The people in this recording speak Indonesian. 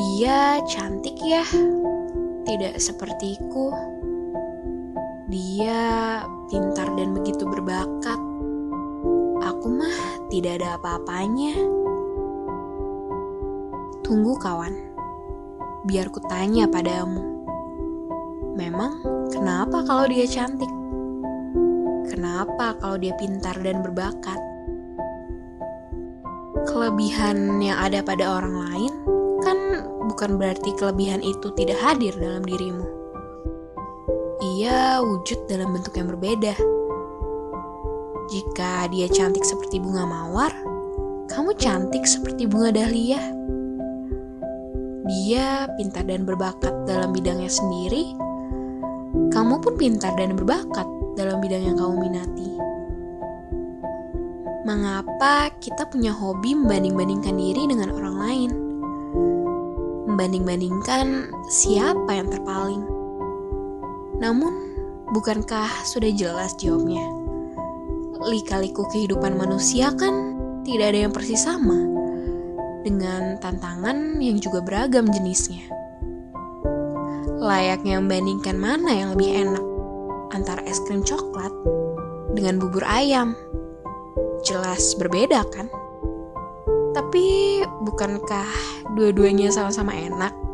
Dia cantik ya, tidak sepertiku. Dia pintar dan begitu berbakat. Aku mah tidak ada apa-apanya. Tunggu kawan, biar ku tanya padamu. Memang kenapa kalau dia cantik? Kenapa kalau dia pintar dan berbakat? Kelebihan yang ada pada orang lain kan bukan berarti kelebihan itu tidak hadir dalam dirimu. Ia wujud dalam bentuk yang berbeda. Jika dia cantik seperti bunga mawar, kamu cantik seperti bunga dahlia. Dia pintar dan berbakat dalam bidangnya sendiri, kamu pun pintar dan berbakat dalam bidang yang kamu minati. Mengapa kita punya hobi membanding-bandingkan diri dengan orang lain? Membanding-bandingkan siapa yang terpaling. Namun, bukankah sudah jelas jawabnya? Lika-liku kehidupan manusia kan tidak ada yang persis sama, dengan tantangan yang juga beragam jenisnya. Layaknya membandingkan mana yang lebih enak, antara es krim coklat dengan bubur ayam. Jelas berbeda kan? Tapi bukankah dua-duanya sama-sama enak?